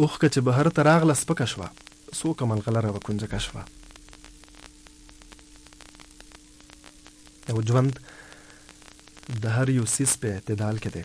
اوښکه چې بهر ته راغله سپکه شوه څوکه ملغلره وه کنجکه شوه یو ژوند د هر یو سیس په اعتدال کې دی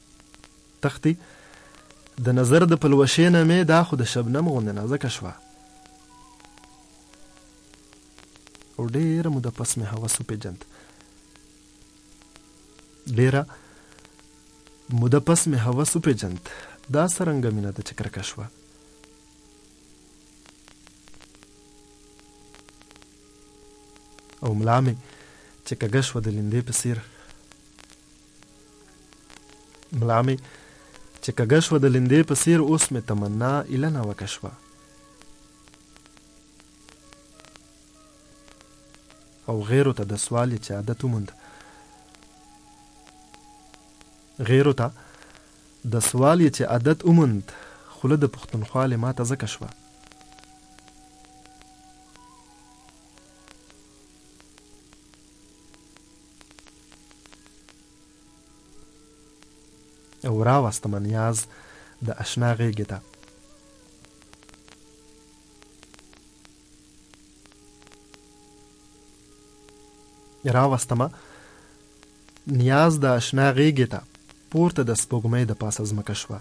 تښتي د نظر د پلوشې نه مې دا خو د شبنم غوندې نازکه شوه او ډېره موده پس مې هوس وپېژند ډېره موده پس مې هوس وپېژند دا څرنګه مینه ده چې کرکه شوه او ملا مې چې کږه شوه د لیندې په څیر ملا مې چې کږه شوه د لیندې په څیر اوس مې تمنا ایله ناوکه شوه او غیرو ته د سوال چې عادت وموند غیرو ته د سوال چې عادت وموند خوله د پښتونخوا له ماته ځکه شوه او راوستمه نیاز د اشنا غېږې ته راوستمه نیاز د اشنا غېږې ته پورته د سپوږمۍ د پاسه ځمکه شوه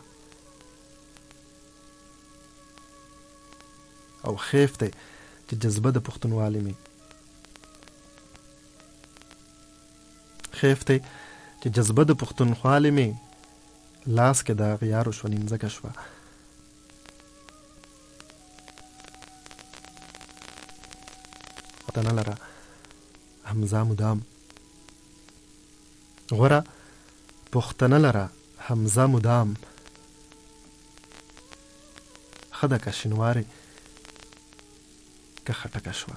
او خېفته چې جذبه د پښتونوالي مې خیف دی چې جذبه د پښتونخوالې مې لاس کې د اغیارو شوه نیمځکه شوه ته نه لره همزه مدام غوره پښتنه لره همزه مدام خدا کا شنوارې که خټکه شوه